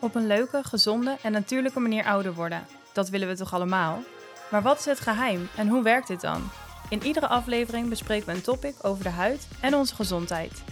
Op een leuke, gezonde en natuurlijke manier ouder worden. Dat willen we toch allemaal? Maar wat is het geheim en hoe werkt dit dan? In iedere aflevering bespreken we een topic over de huid en onze gezondheid.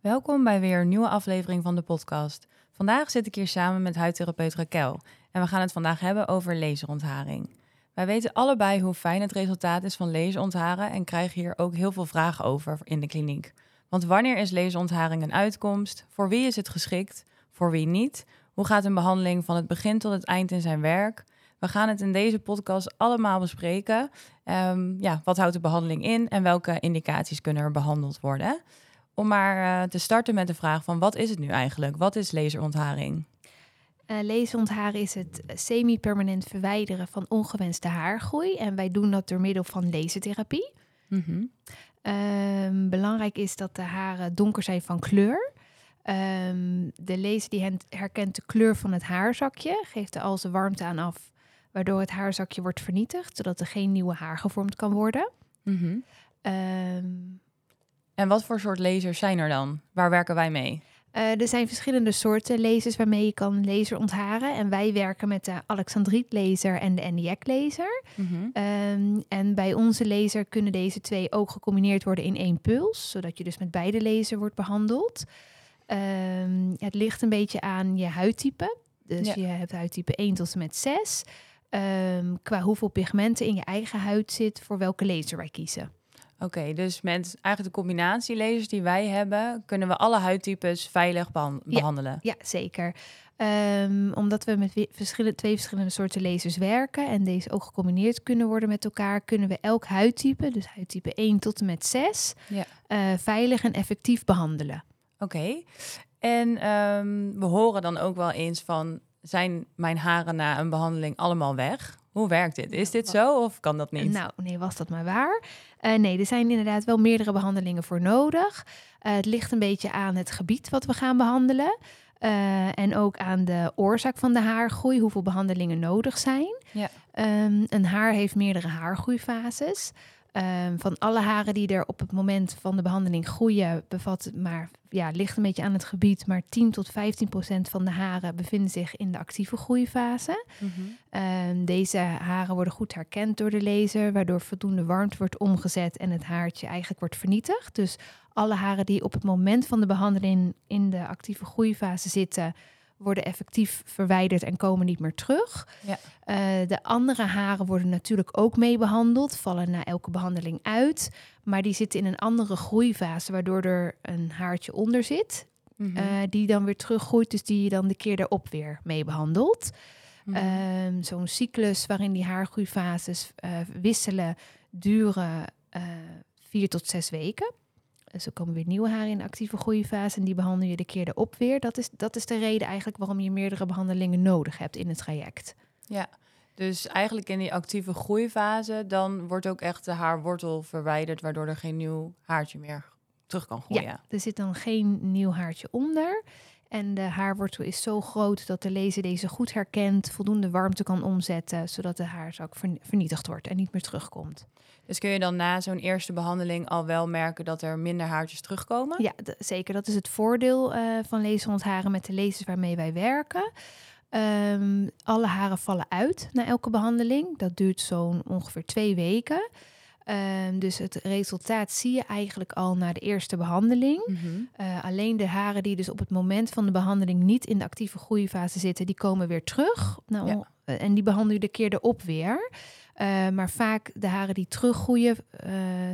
Welkom bij weer een nieuwe aflevering van de podcast. Vandaag zit ik hier samen met huidtherapeut Raquel en we gaan het vandaag hebben over laserontharing. Wij weten allebei hoe fijn het resultaat is van laserontharen en krijgen hier ook heel veel vragen over in de kliniek. Want wanneer is laserontharing een uitkomst? Voor wie is het geschikt? Voor wie niet? Hoe gaat een behandeling van het begin tot het eind in zijn werk? We gaan het in deze podcast allemaal bespreken. Ehm, ja, wat houdt de behandeling in en welke indicaties kunnen er behandeld worden? Om maar uh, te starten met de vraag van wat is het nu eigenlijk? Wat is laserontharing? Uh, laserontharen is het semi-permanent verwijderen van ongewenste haargroei. En wij doen dat door middel van lasertherapie. Mm -hmm. um, belangrijk is dat de haren donker zijn van kleur. Um, de laser die herkent de kleur van het haarzakje, geeft er al zijn warmte aan af, waardoor het haarzakje wordt vernietigd, zodat er geen nieuwe haar gevormd kan worden. Mm -hmm. um, en wat voor soort lasers zijn er dan? Waar werken wij mee? Uh, er zijn verschillende soorten lasers waarmee je kan laser ontharen. En wij werken met de Alexandriet laser en de NDX laser. Mm -hmm. um, en bij onze laser kunnen deze twee ook gecombineerd worden in één puls. Zodat je dus met beide laser wordt behandeld. Um, het ligt een beetje aan je huidtype. Dus ja. je hebt huidtype 1 tot en met 6. Um, qua hoeveel pigmenten in je eigen huid zit, voor welke laser wij kiezen. Oké, okay, dus met eigenlijk de combinatie lasers die wij hebben, kunnen we alle huidtypes veilig behan behandelen. Ja, ja zeker. Um, omdat we met verschillende, twee verschillende soorten lasers werken en deze ook gecombineerd kunnen worden met elkaar, kunnen we elk huidtype, dus huidtype 1 tot en met 6, ja. uh, veilig en effectief behandelen. Oké, okay. en um, we horen dan ook wel eens van, zijn mijn haren na een behandeling allemaal weg? Hoe werkt dit? Is dit zo of kan dat niet? Nou, nee, was dat maar waar. Uh, nee, er zijn inderdaad wel meerdere behandelingen voor nodig. Uh, het ligt een beetje aan het gebied wat we gaan behandelen. Uh, en ook aan de oorzaak van de haargroei, hoeveel behandelingen nodig zijn. Ja. Um, een haar heeft meerdere haargroeifases. Um, van alle haren die er op het moment van de behandeling groeien, bevat het maar, ja, ligt een beetje aan het gebied, maar 10 tot 15 procent van de haren bevinden zich in de actieve groeifase. Mm -hmm. um, deze haren worden goed herkend door de laser, waardoor voldoende warmte wordt omgezet en het haartje eigenlijk wordt vernietigd. Dus alle haren die op het moment van de behandeling in de actieve groeifase zitten, worden effectief verwijderd en komen niet meer terug. Ja. Uh, de andere haren worden natuurlijk ook mee behandeld, vallen na elke behandeling uit. Maar die zitten in een andere groeifase, waardoor er een haartje onder zit. Mm -hmm. uh, die dan weer teruggroeit, dus die je dan de keer daarop weer mee behandelt. Mm -hmm. uh, Zo'n cyclus waarin die haargroeifases uh, wisselen, duren vier tot zes weken. Dus er komen weer nieuwe haren in de actieve groeifase en die behandel je de keer erop weer. Dat is, dat is de reden eigenlijk waarom je meerdere behandelingen nodig hebt in het traject. Ja, dus eigenlijk in die actieve groeifase, dan wordt ook echt de haarwortel verwijderd, waardoor er geen nieuw haartje meer terug kan groeien. Ja, er zit dan geen nieuw haartje onder. En de haarwortel is zo groot dat de laser deze goed herkent, voldoende warmte kan omzetten, zodat de haarzak vernietigd wordt en niet meer terugkomt. Dus kun je dan na zo'n eerste behandeling al wel merken dat er minder haartjes terugkomen? Ja, zeker. Dat is het voordeel uh, van laserontharen met de lasers waarmee wij werken. Um, alle haren vallen uit na elke behandeling. Dat duurt zo'n ongeveer twee weken. Um, dus het resultaat zie je eigenlijk al na de eerste behandeling. Mm -hmm. uh, alleen de haren die dus op het moment van de behandeling niet in de actieve groeifase zitten, die komen weer terug. Nou, ja. uh, en die behandel je de keer erop weer. Uh, maar vaak de haren die teruggroeien,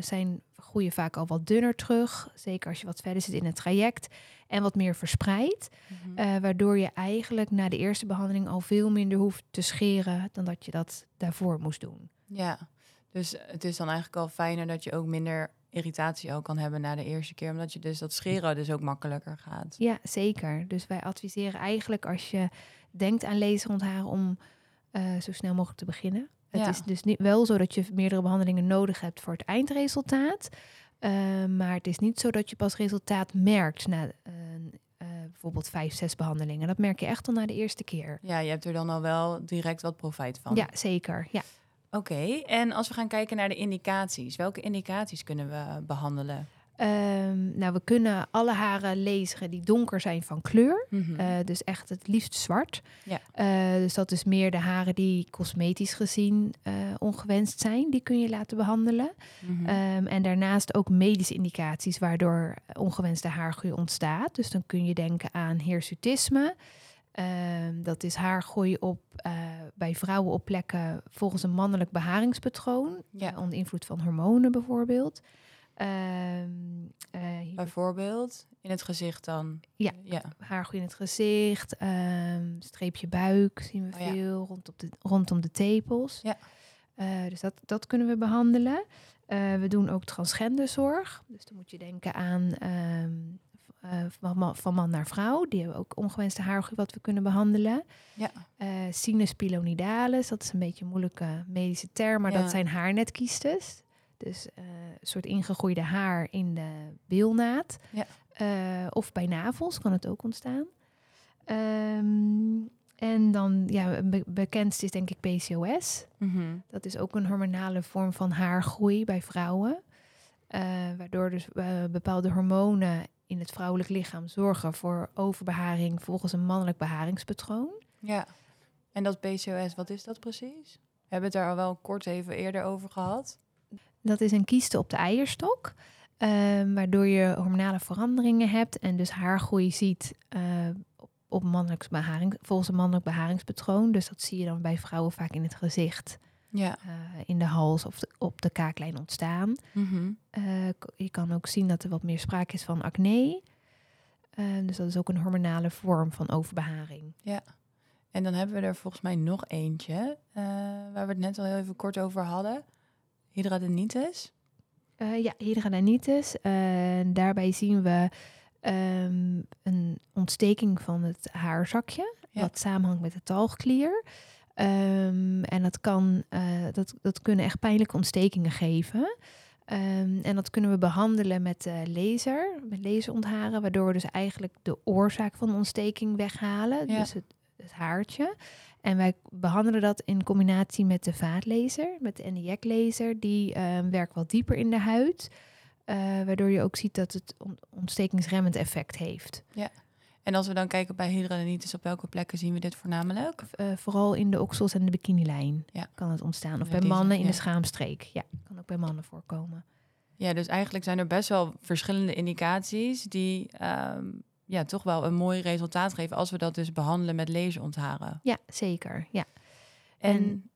zijn, groeien vaak al wat dunner terug. Zeker als je wat verder zit in het traject. En wat meer verspreid. Mm -hmm. waardoor je eigenlijk na de eerste behandeling al veel minder hoeft te scheren dan dat je dat daarvoor moest doen. Ja. Dus het is dan eigenlijk al fijner dat je ook minder irritatie ook kan hebben na de eerste keer. Omdat je dus dat scheren dus ook makkelijker gaat. Ja, zeker. Dus wij adviseren eigenlijk als je denkt aan laserontharen om uh, zo snel mogelijk te beginnen. Het ja. is dus niet wel zo dat je meerdere behandelingen nodig hebt voor het eindresultaat. Uh, maar het is niet zo dat je pas resultaat merkt na uh, uh, bijvoorbeeld vijf, zes behandelingen. Dat merk je echt al na de eerste keer. Ja, je hebt er dan al wel direct wat profijt van. Ja, zeker. Ja. Oké, en als we gaan kijken naar de indicaties, welke indicaties kunnen we behandelen? Ehm, nou, we kunnen alle haren lezen die donker zijn van kleur. Mhm. Eh, dus echt het liefst zwart. Ja. Eh, dus dat is meer de haren die cosmetisch gezien eh, ongewenst zijn. Die kun je laten behandelen. Mhm. Ehm, en daarnaast ook medische indicaties waardoor ongewenste haargroei ontstaat. Dus dan kun je denken aan hirsutisme. Ehm, dat is haargroei op, eh, bij vrouwen op plekken volgens een mannelijk beharingspatroon. Ja. onder invloed van hormonen bijvoorbeeld. Ehm, eh, Bijvoorbeeld in het gezicht dan? Ja. ja. haargroei in het gezicht, ehm, streepje buik zien we Oh ja. veel, rondom, de, rondom de tepels. Ja. Eh, dus dat, dat kunnen we behandelen. Eh, we doen ook transgenderzorg. Dus dan moet je denken aan eh, van, man, van man naar vrouw. Die hebben ook ongewenste haargroei wat we kunnen behandelen. Ja. Eh sinus pilonidalis, dat is een beetje een moeilijke medische term, maar Ja. dat zijn haarnetkiestes. Dus eh, een soort ingegroeide haar in de bilnaad. Ja. Of bij navels kan het ook ontstaan. Ehm, en dan, ja, be bekendst is denk ik PCOS. Mhm. Dat is ook een hormonale vorm van haargroei bij vrouwen. Waardoor dus bepaalde hormonen in het vrouwelijk lichaam zorgen voor overbeharing volgens een mannelijk beharingspatroon. Ja. En dat PCOS, wat is dat precies? We hebben het daar al wel kort even eerder over gehad. Dat is een kieste op de eierstok, ehm, waardoor je hormonale veranderingen hebt en dus haargroei ziet eh, op- op mannelijk beharing, volgens een mannelijk beharingspatroon. Dus dat zie je dan bij vrouwen vaak in het gezicht, Ja. eh, in de hals of de- op de kaaklijn ontstaan. Mhm. Eh, je kan ook zien dat er wat meer sprake is van acne. Eh, dus dat is ook een hormonale vorm van overbeharing. En dan hebben we er volgens mij nog eentje, waar we het net al heel even kort over hadden. Hydradenitis. Ja, hydradenitis. Daarbij zien we ehm, een ontsteking van het haarzakje, Ja. wat samenhangt met de talgklier. Ehm, en dat, kan, eh, dat, dat kunnen echt pijnlijke ontstekingen geven. Ehm, en dat kunnen we behandelen met eh, laser, met laserontharen, waardoor we dus eigenlijk de oorzaak van de ontsteking weghalen, Ja. dus het, het haartje. En wij behandelen dat in combinatie met de vaatlaser, met de NDX-laser. Die ehm, werkt wat dieper in de huid, eh, waardoor je ook ziet dat het on- ontstekingsremmend effect heeft. En als we dan kijken bij hydradenitis, op welke plekken zien we dit voornamelijk? Eh, vooral in de oksels en de bikinilijn Ja. kan het ontstaan. Of bij mannen in de schaamstreek. Ja, kan ook bij mannen voorkomen. Ja, dus eigenlijk zijn er best wel verschillende indicaties die ehm, ja, toch wel een mooi resultaat geven als we dat dus behandelen met laserontharen. Ja, zeker. Ja. En, En-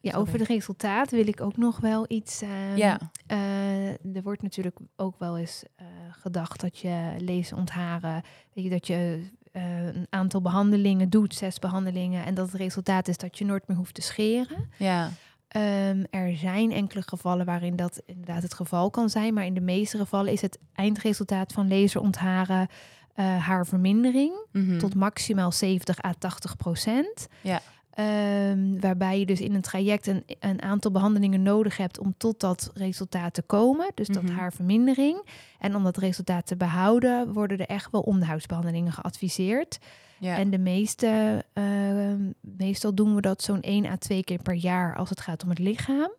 Ja, Sorry. over het resultaat wil ik ook nog wel iets. ehm, ja, eh, er wordt natuurlijk ook wel eens eh, gedacht dat je leesontharen, weet je, dat je eh, een aantal behandelingen doet, zes behandelingen, en dat het resultaat is dat je nooit meer hoeft te scheren. ja, Ehm, er zijn enkele gevallen waarin dat inderdaad het geval kan zijn, maar in de meeste gevallen is het eindresultaat van laserontharen eh haarvermindering mhm. tot maximaal 70 à 80 procent. Ja. Ehm, waarbij je dus in een traject een, een aantal behandelingen nodig hebt om tot dat resultaat te komen. Dus dat Mhm. haarvermindering. En om dat resultaat te behouden, worden er echt wel onderhoudsbehandelingen geadviseerd. ja. En de meeste, ehm, meestal doen we dat zo'n 1 à 2 keer per jaar als het gaat om het lichaam.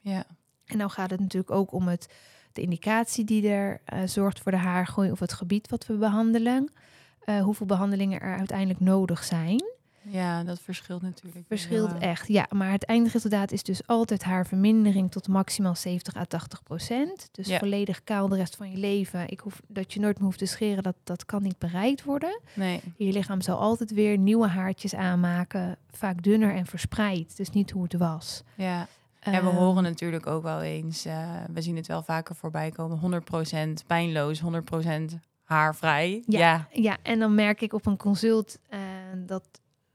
ja. En dan gaat het natuurlijk ook om het, de indicatie die er eh, zorgt voor de haargroei of het gebied wat we behandelen. Eh, hoeveel behandelingen er uiteindelijk nodig zijn. Ja, dat verschilt natuurlijk. Verschilt echt, ja. Maar het eindresultaat is dus altijd haarvermindering tot maximaal 70 à 80 procent. Dus Ja. volledig kaal de rest van je leven. Ik hoef, dat je nooit meer hoeft te scheren, dat, dat kan niet bereikt worden. Nee, Je lichaam zal altijd weer nieuwe haartjes aanmaken. Vaak dunner en verspreid. Dus niet hoe het was. ja. En we Ehm, horen natuurlijk ook wel eens, eh, we zien het wel vaker voorbij komen, 100% pijnloos, 100% haarvrij. Ja. Ja, Ja, en dan merk ik op een consult eh, dat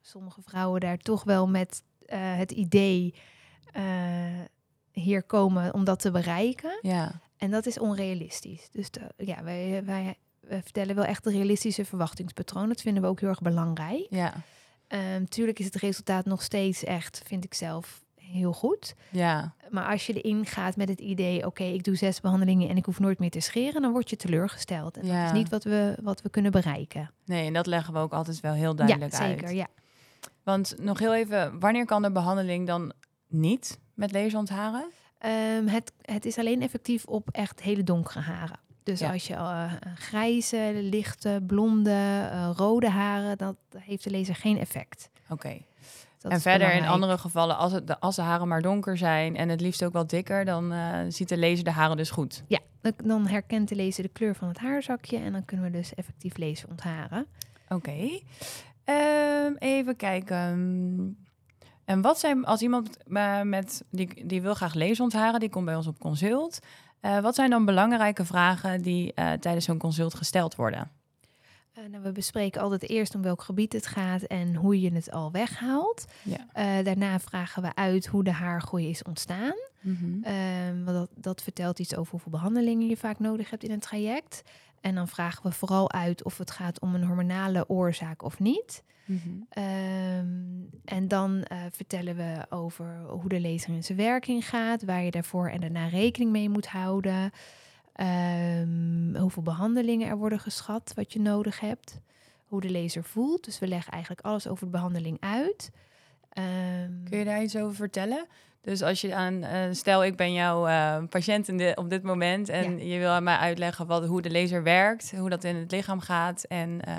sommige vrouwen daar toch wel met eh, het idee eh, hier komen om dat te bereiken. ja, En dat is onrealistisch. Dus de- ja, wij, wij, wij vertellen wel echt de realistische verwachtingspatroon. Dat vinden we ook heel erg belangrijk. ja, Ehm tuurlijk is het resultaat nog steeds echt, vind ik zelf, heel goed. ja, Maar als je erin gaat met het idee, oké, ik doe zes behandelingen en ik hoef nooit meer te scheren, dan word je teleurgesteld. En Ja. dat is niet wat we, wat we kunnen bereiken. Nee, en dat leggen we ook altijd wel heel duidelijk ja, zeker. uit. Ja. Want nog heel even, wanneer kan de behandeling dan niet? met laserontharen? Ehm, het, het is alleen effectief op echt hele donkere haren. Dus Ja. als je eh, grijze, lichte, blonde, eh, rode haren, dat heeft de laser geen effect. Oké. En verder in andere gevallen, als, het, de- als de haren maar donker zijn en het liefst ook wel dikker, dan eh, ziet de laser de haren dus goed. Ja, dan- dan herkent de laser de kleur van het haarzakje en dan kunnen we dus effectief laser ontharen. Oké. Ehm, even kijken. En wat zijn, als iemand eh, met, die, die wil graag lezen ontharen, die komt bij ons op consult. eh, wat zijn dan belangrijke vragen die eh, tijdens zo'n consult gesteld worden? Nou, we bespreken altijd eerst om welk gebied het gaat en hoe je het al weghaalt. Ja. Daarna vragen we uit hoe de haargroei is ontstaan. Mhm. Ehm, want dat, dat vertelt iets over hoeveel behandelingen je vaak nodig hebt in een traject. En dan vragen we vooral uit of het gaat om een hormonale oorzaak of niet. Mhm. Ehm, en dan eh, vertellen we over hoe de laser in zijn werking gaat, waar je daarvoor en daarna rekening mee moet houden. Ehm, hoeveel behandelingen er worden geschat, wat je nodig hebt. Hoe de laser voelt. Dus we leggen eigenlijk alles over de behandeling uit. Ehm, Kun je daar iets over vertellen? Dus als je aan, eh, stel ik ben jouw eh, patiënt in de, op dit moment en je wil aan mij uitleggen wat, hoe de laser werkt, hoe dat in het lichaam gaat en eh,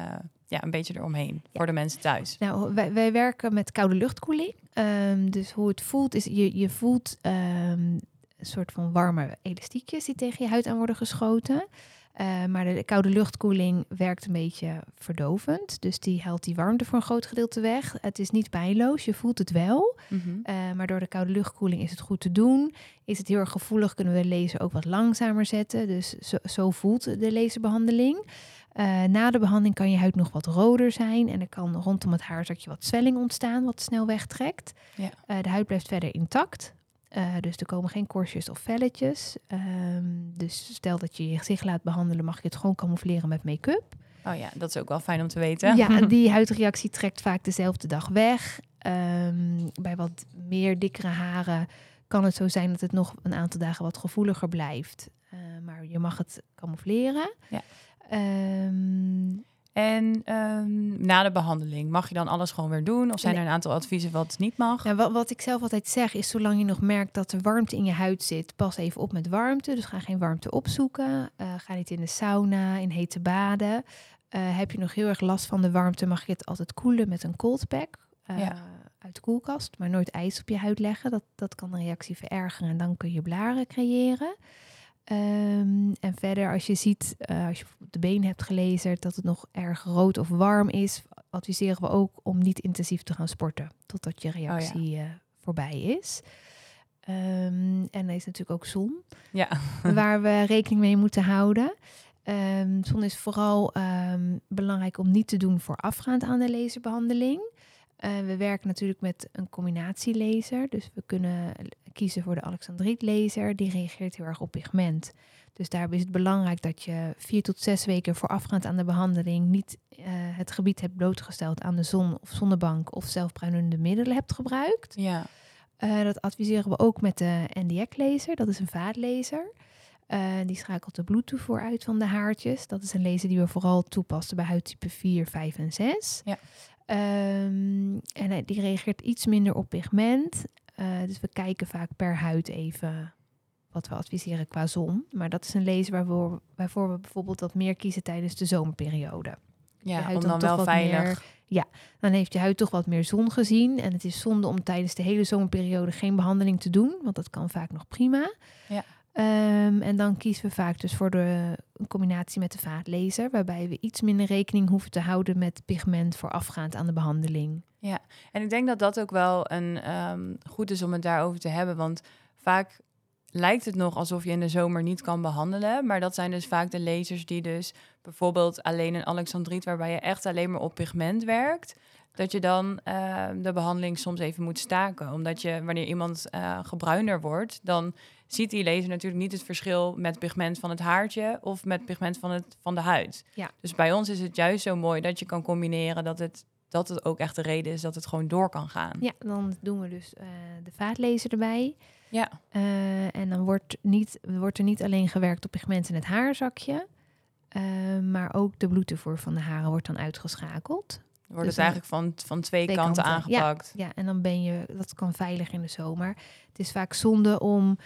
ja, een beetje eromheen voor de mensen thuis. Nou, wij, wij werken met koude luchtkoeling. Ehm, dus hoe het voelt is, je, je voelt ehm, een soort van warme elastiekjes die tegen je huid aan worden geschoten. Eh, maar de koude luchtkoeling werkt een beetje verdovend. Dus die haalt die warmte voor een groot gedeelte weg. Het is niet pijnloos, je voelt het wel. Mhm. Eh, maar door de koude luchtkoeling is het goed te doen. Is het heel erg gevoelig, kunnen we de laser ook wat langzamer zetten. Dus zo, zo voelt de laserbehandeling. Eh, na de behandeling kan je huid nog wat roder zijn. En er kan rondom het haarzakje wat zwelling ontstaan, wat snel wegtrekt. Ja. De huid blijft verder intact. Eh, dus er komen geen korstjes of velletjes. Ehm, dus stel dat je je gezicht laat behandelen, mag je het gewoon camoufleren met make-up. Oh ja, dat is ook wel fijn om te weten. Ja, die huidreactie trekt vaak dezelfde dag weg. Ehm, bij wat meer dikkere haren kan het zo zijn dat het nog een aantal dagen wat gevoeliger blijft. Eh, maar je mag het camoufleren. Ja. Ehm, En ehm, na de behandeling, mag je dan alles gewoon weer doen? Of zijn er een aantal adviezen wat niet mag? nou, wat, wat ik zelf altijd zeg is, zolang je nog merkt dat er warmte in je huid zit, pas even op met warmte. Dus ga geen warmte opzoeken. Eh, ga niet in de sauna, in hete baden. Eh, heb je nog heel erg last van de warmte, mag je het altijd koelen met een cold pack. eh, Ja. Uit de koelkast, maar nooit ijs op je huid leggen. Dat, dat kan de reactie verergeren en dan kun je blaren creëren. Ehm, en verder, als je ziet, eh, als je de been hebt gelezerd, dat het nog erg rood of warm is, adviseren we ook om niet intensief te gaan sporten totdat je reactie eh, voorbij is. Ehm, en er is natuurlijk ook zon, Ja. waar we rekening mee moeten houden. Ehm, zon is vooral belangrijk om niet te doen voorafgaand aan de laserbehandeling. Eh, we werken natuurlijk met een combinatielaser. Dus we kunnen kiezen voor de Alexandriet-laser. Die reageert heel erg op pigment. Dus daarbij is het belangrijk dat je vier tot zes weken voorafgaand aan de behandeling niet eh, het gebied hebt blootgesteld aan de zon of zonnebank of zelfbruinende middelen hebt gebruikt. ja. Eh, dat adviseren we ook met de NDX-laser. Dat is een vaatlaser. Eh, die schakelt de bloedtoevoer uit van de haartjes. Dat is een laser die we vooral toepassen bij huidtype 4, 5 en 6. Ja. Ehm, en die reageert iets minder op pigment. Eh, dus we kijken vaak per huid even wat we adviseren qua zon. Maar dat is een laser waarvoor, waarvoor we bijvoorbeeld wat meer kiezen tijdens de zomerperiode ja om dan wel veilig. meer- ja, dan heeft je huid toch wat meer zon gezien. En het is zonde om tijdens de hele zomerperiode geen behandeling te doen, want dat kan vaak nog prima. Ja. Ehm, en dan kiezen we vaak dus voor de combinatie met de vaatlaser, waarbij we iets minder rekening hoeven te houden met pigment voorafgaand aan de behandeling. En ik denk dat dat ook wel een ehm, goed is om het daarover te hebben. Want vaak lijkt het nog alsof je in de zomer niet kan behandelen. Maar dat zijn dus vaak de lasers die dus bijvoorbeeld alleen een alexandriet... waarbij je echt alleen maar op pigment werkt... dat je dan ehm, de behandeling soms even moet staken. Omdat je, wanneer iemand gebruinder wordt... dan ziet die laser natuurlijk niet het verschil met pigment van het haartje... of met pigment van, het, van de huid. Ja. Dus bij ons is het juist zo mooi dat je kan combineren... dat het dat het ook echt de reden is dat het gewoon door kan gaan. Ja, dan doen we dus eh, de vaatlaser erbij. Ja, Eh, en dan wordt, niet, wordt er niet alleen gewerkt op pigment in het haarzakje, maar ook de bloedtoevoer van de haren wordt dan uitgeschakeld. Wordt Dus het eigenlijk van, van twee, twee kanten, aangepakt? Ja, en dan ben je, dat kan veilig in de zomer. Het is vaak zonde om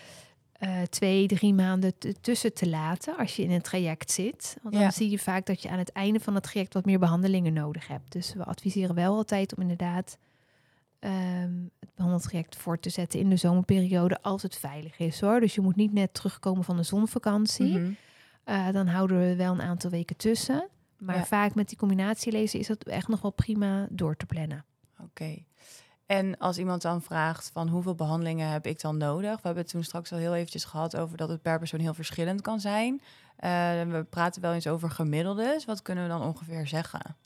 eh, twee, drie maanden tussen te laten als je in een traject zit. Want dan Ja. zie je vaak dat je aan het einde van het traject wat meer behandelingen nodig hebt. Dus we adviseren wel altijd om inderdaad ehm, het behandeltraject voor te zetten in de zomerperiode als het veilig is hoor. Dus je moet niet net terugkomen van de zonvakantie. Mhm. Eh, dan houden we wel een aantal weken tussen. Maar Ja. vaak met die combinatielezen is dat echt nog wel prima door te plannen. Oké. En als iemand dan vraagt van hoeveel behandelingen heb ik dan nodig? We hebben het toen straks al heel eventjes gehad over dat het per persoon heel verschillend kan zijn. Eh, we praten wel eens over gemiddeldes. Wat kunnen we dan ongeveer zeggen?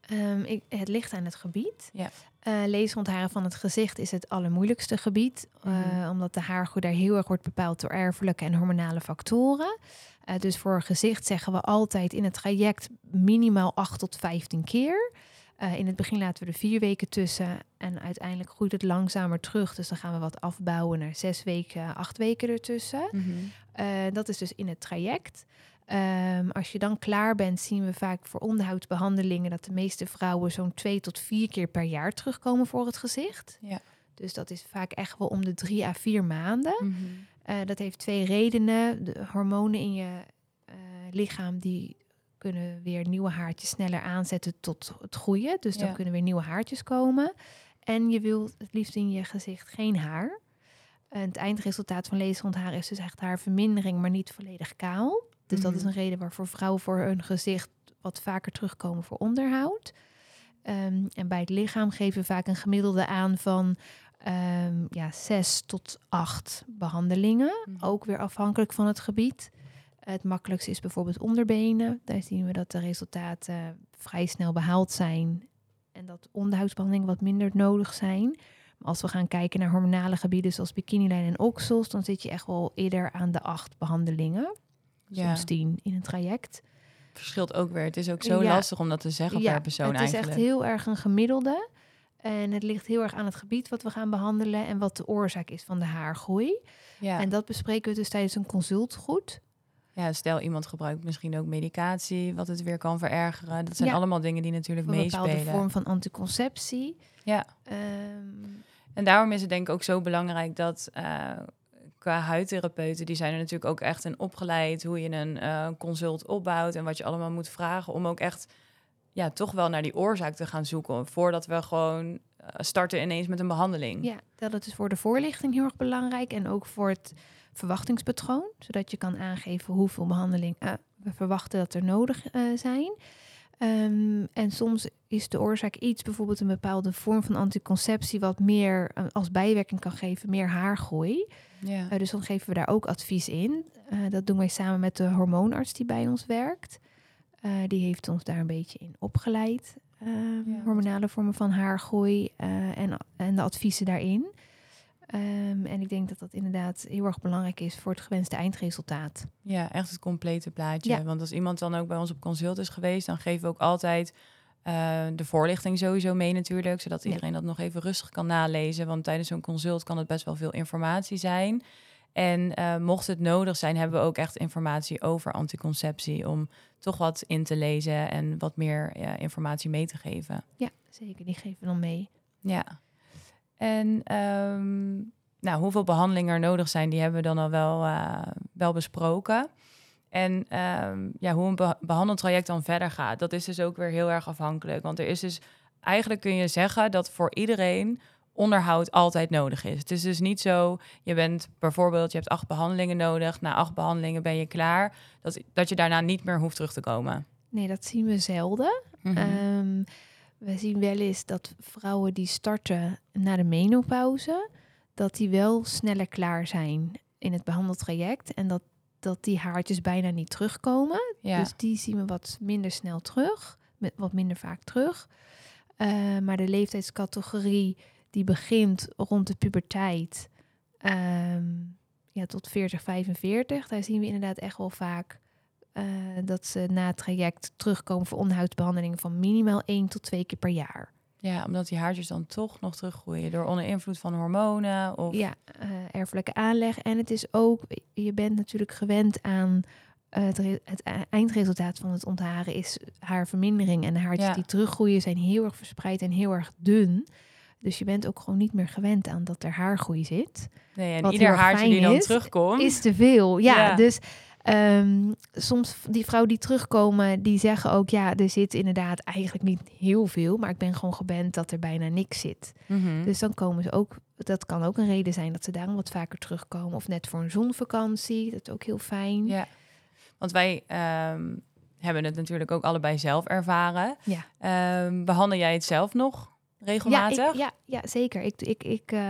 Ehm, ik, het ligt aan het gebied. Ja. Eh, leesrondharen van het gezicht is het allermoeilijkste gebied. eh, Mhm. Omdat de haargroei daar heel erg wordt bepaald door erfelijke en hormonale factoren. Eh, dus voor gezicht zeggen we altijd in het traject minimaal 8 tot 15 keer. In het begin laten we er vier weken tussen. En uiteindelijk groeit het langzamer terug. Dus dan gaan we wat afbouwen naar zes weken, acht weken ertussen. Eh, dat is dus in het traject. Ehm, als je dan klaar bent, zien we vaak voor onderhoudsbehandelingen dat de meeste vrouwen zo'n twee tot vier keer per jaar terugkomen voor het gezicht. Ja. Dus dat is vaak echt wel om de drie à vier maanden. Mhm. Eh, dat heeft twee redenen. De hormonen in je eh, lichaam die kunnen weer nieuwe haartjes sneller aanzetten tot het groeien. Dus dan Ja. kunnen weer nieuwe haartjes komen. En je wilt het liefst in je gezicht geen haar. En het eindresultaat van leesrondhaar is dus echt haarvermindering, maar niet volledig kaal. Dus dat is Mhm. een reden waarvoor vrouwen voor hun gezicht wat vaker terugkomen voor onderhoud. Ehm, en bij het lichaam geven we vaak een gemiddelde aan van ehm, ja, zes tot acht behandelingen. Mhm. Ook weer afhankelijk van het gebied. Het makkelijkste is bijvoorbeeld onderbenen. Daar zien we dat de resultaten vrij snel behaald zijn. En dat onderhoudsbehandelingen wat minder nodig zijn. Maar als we gaan kijken naar hormonale gebieden zoals bikinilijn en oksels, dan zit je echt wel eerder aan de acht behandelingen. Ja, Soms tien in een traject. verschilt ook weer. Het is ook zo lastig om dat te zeggen per persoon het is eigenlijk. echt heel erg een gemiddelde. En het ligt heel erg aan het gebied wat we gaan behandelen en wat de oorzaak is van de haargroei. ja. En dat bespreken we dus tijdens een consult goed. ja, stel iemand gebruikt misschien ook medicatie, wat het weer kan verergeren. Dat zijn Ja. allemaal dingen die natuurlijk Voor een bepaalde meespelen. vorm van anticonceptie. Ja. Ehm, En daarom is het denk ik ook zo belangrijk dat eh, qua huidtherapeuten, die zijn er natuurlijk ook echt in opgeleid hoe je een eh, consult opbouwt en wat je allemaal moet vragen om ook echt ja, toch wel naar die oorzaak te gaan zoeken voordat we gewoon eh, starten ineens met een behandeling. ja, dat is voor de voorlichting heel erg belangrijk. En ook voor het verwachtingspatroon. Zodat je kan aangeven hoeveel behandeling eh, we verwachten dat er nodig eh, zijn. Ehm, en soms is de oorzaak iets, bijvoorbeeld een bepaalde vorm van anticonceptie, wat meer eh, als bijwerking kan geven, meer haargroei. Ja. Eh, dus dan geven we daar ook advies in. Eh, dat doen wij samen met de hormoonarts die bij ons werkt. Die heeft ons daar een beetje in opgeleid. Ehm, Ja. Hormonale vormen van haargroei en, en de adviezen daarin. Ehm, en ik denk dat dat inderdaad heel erg belangrijk is voor het gewenste eindresultaat. Ja, echt het complete plaatje. Ja. Want als iemand dan ook bij ons op consult is geweest, dan geven we ook altijd eh, de voorlichting sowieso mee natuurlijk, zodat Ja. iedereen dat nog even rustig kan nalezen. Want tijdens zo'n consult kan het best wel veel informatie zijn. En eh, mocht het nodig zijn, hebben we ook echt informatie over anticonceptie om toch wat in te lezen en wat meer informatie mee te geven. Ja, zeker. Die geven we dan mee. Ja. En ehm, nou, hoeveel behandelingen er nodig zijn, die hebben we dan al wel, eh, wel besproken. En ehm, ja, hoe een be- behandeltraject dan verder gaat, dat is dus ook weer heel erg afhankelijk. Want er is dus, eigenlijk kun je zeggen dat voor iedereen onderhoud altijd nodig is. Het is dus niet zo, je bent bijvoorbeeld, je hebt acht behandelingen nodig. Na acht behandelingen ben je klaar. Dat, dat je daarna niet meer hoeft terug te komen. Nee, dat zien we zelden. Ehm, we zien wel eens dat vrouwen die starten na de menopauze, dat die wel sneller klaar zijn in het behandeltraject. En dat, dat die haartjes bijna niet terugkomen. ja. Dus die zien we wat minder snel terug, met wat minder vaak terug. Eh, maar de leeftijdscategorie die begint rond de puberteit ehm, ja, tot 40, 45, daar zien we inderdaad echt wel vaak eh, dat ze na het traject terugkomen voor onderhoudsbehandelingen van minimaal één tot twee keer per jaar. Ja, omdat die haartjes dan toch nog teruggroeien door onder invloed van hormonen of Ja, eh, erfelijke aanleg. En het is ook, je bent natuurlijk gewend aan het, het e- eindresultaat van het ontharen is haarvermindering. En de haartjes Ja. die teruggroeien zijn heel erg verspreid en heel erg dun. Dus je bent ook gewoon niet meer gewend aan dat er haargroei zit. Nee, en Wat ieder haartje die dan is, terugkomt. Is te veel. Ja, Ja. dus ehm, soms die vrouwen die terugkomen, die zeggen ook... ja, er zit inderdaad eigenlijk niet heel veel... maar ik ben gewoon gewend dat er bijna niks zit. Mhm. Dus dan komen ze ook... Dat kan ook een reden zijn dat ze daarom wat vaker terugkomen. Of net voor een zonvakantie, dat is ook heel fijn. Ja, want wij ehm, hebben het natuurlijk ook allebei zelf ervaren. Ja. Ehm, behandel jij het zelf nog regelmatig? Ja, ik, ja, ja, zeker. Ik, ik, ik eh,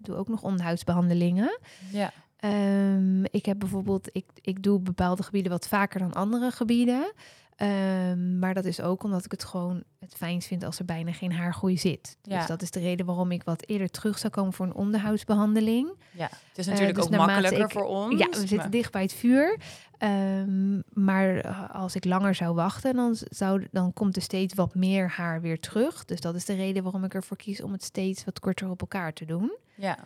doe ook nog onderhoudsbehandelingen. ja. Ehm, ik heb bijvoorbeeld, ik, ik doe bepaalde gebieden wat vaker dan andere gebieden. Ehm, maar dat is ook omdat ik het gewoon het fijnst vind als er bijna geen haargroei zit. Ja. Dus dat is de reden waarom ik wat eerder terug zou komen voor een onderhoudsbehandeling. ja. Het is natuurlijk dus ook makkelijker ik- voor ons. Ja, we zitten dicht bij het vuur. Ehm, maar eh, als ik langer zou wachten, dan, zou, dan komt er steeds wat meer haar weer terug. Dus dat is de reden waarom ik ervoor kies om het steeds wat korter op elkaar te doen. Ja.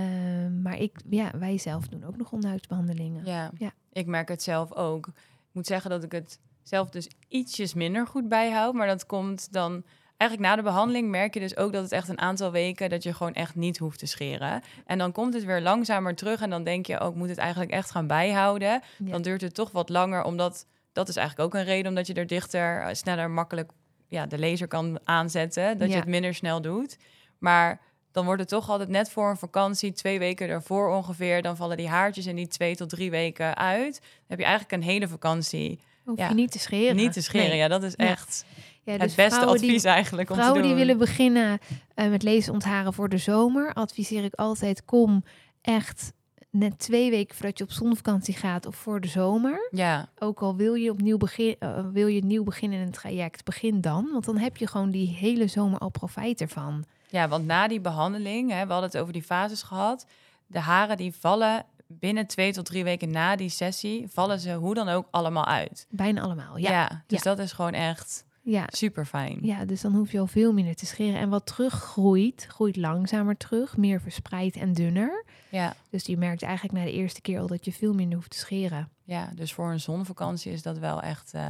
Ehm, maar ik, ja, wij zelf doen ook nog onderhoudsbehandelingen. Ja. Ja. ik merk het zelf ook. Ik moet zeggen dat ik het zelf dus ietsjes minder goed bijhoud. Maar dat komt dan... Eigenlijk na de behandeling merk je dus ook dat het echt een aantal weken... dat je gewoon echt niet hoeft te scheren. En dan komt het weer langzamer terug. En dan denk je ook, moet het eigenlijk echt gaan bijhouden. Ja. Dan duurt het toch wat langer, omdat... Dat is eigenlijk ook een reden omdat je er dichter, eh, sneller, makkelijk... Ja, de laser kan aanzetten. Dat Ja. je het minder snel doet. Maar dan wordt het toch altijd net voor een vakantie, twee weken daarvoor ongeveer. Dan vallen die haartjes in die twee tot drie weken uit. Dan heb je eigenlijk een hele vakantie Hoef Ja. je niet te scheren. niet te scheren. Nee. Ja, dat is Ja. echt Ja, het dus beste vrouwen advies Die, eigenlijk om te vrouwen doen. die willen beginnen eh, met lezen ontharen voor de zomer, adviseer ik altijd: kom echt net twee weken voordat je op zonvakantie gaat of voor de zomer. Ja, Ook al wil je opnieuw begin, eh, wil je nieuw beginnen in een traject, begin dan. Want dan heb je gewoon die hele zomer al profijt ervan. ja, want na die behandeling, hè, we hadden het over die fases gehad. De haren die vallen binnen twee tot drie weken na die sessie, vallen ze hoe dan ook allemaal uit. Bijna allemaal. Ja, Ja, dus Ja. dat is gewoon echt ja. super fijn. Ja, dus dan hoef je al veel minder te scheren. En wat teruggroeit, groeit langzamer terug, meer verspreid en dunner. Ja, Dus je merkt eigenlijk na de eerste keer al dat je veel minder hoeft te scheren. ja, dus voor een zonvakantie is dat wel echt. eh,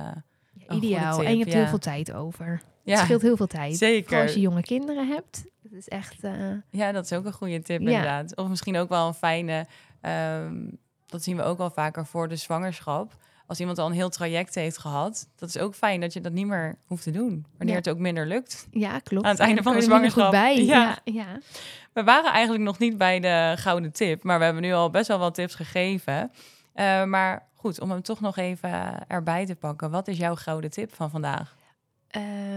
Ja, ideaal. tip, en je hebt ja. heel veel tijd over. Het ja, scheelt heel veel tijd. Vooral zeker. als je jonge kinderen hebt. Dat is echt... eh, Ja, dat is ook een goede tip inderdaad. Of misschien ook wel een fijne, ehm, dat zien we ook wel vaker voor de zwangerschap. Als iemand al een heel traject heeft gehad, dat is ook fijn dat je dat niet meer hoeft te doen. Wanneer Ja. het ook minder lukt. ja, klopt. Aan het einde van de er minder goed zwangerschap. bij. Ja. Ja. Ja, We waren eigenlijk nog niet bij de gouden tip, maar we hebben nu al best wel wat tips gegeven. Eh, maar goed, om hem toch nog even erbij te pakken. Wat is jouw gouden tip van vandaag?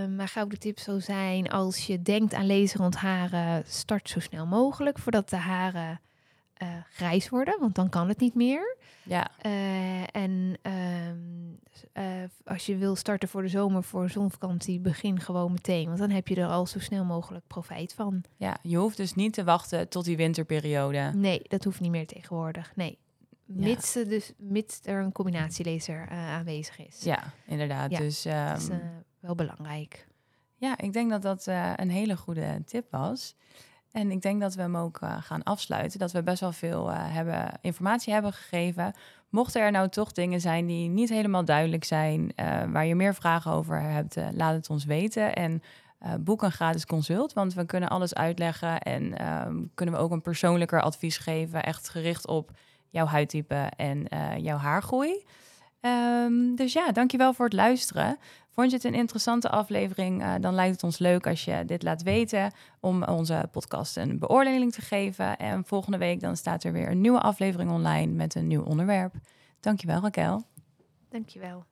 Mijn gouden tip zou zijn... als je denkt aan lezen rond haren... start zo snel mogelijk voordat de haren eh, grijs worden. Want dan kan het niet meer. Ja, Eh, en ehm, eh, als je wil starten voor de zomer, voor zonvakantie, begin gewoon meteen. Want dan heb je er al zo snel mogelijk profijt van. ja, je hoeft dus niet te wachten tot die winterperiode. Nee, dat hoeft niet meer tegenwoordig. Nee. Mits, dus, mits er een combinatielezer eh, aanwezig is. Ja, inderdaad. Ja, dus Dat ehm, is eh, wel belangrijk. Ja, ik denk dat dat een hele goede tip was. En ik denk dat we hem ook eh, gaan afsluiten. Dat we best wel veel eh, hebben, informatie hebben gegeven. Mochten er nou toch dingen zijn die niet helemaal duidelijk zijn, eh, waar je meer vragen over hebt, laat het ons weten. En boek een gratis consult, want we kunnen alles uitleggen en ehm, kunnen we ook een persoonlijker advies geven, echt gericht op jouw huidtype en jouw haargroei. Ehm, dus ja, dankjewel voor het luisteren. Vond je het een interessante aflevering? Eh, dan lijkt het ons leuk als je dit laat weten om onze podcast een beoordeling te geven. En volgende week dan staat er weer een nieuwe aflevering online met een nieuw onderwerp. Dankjewel Raquel. Dankjewel.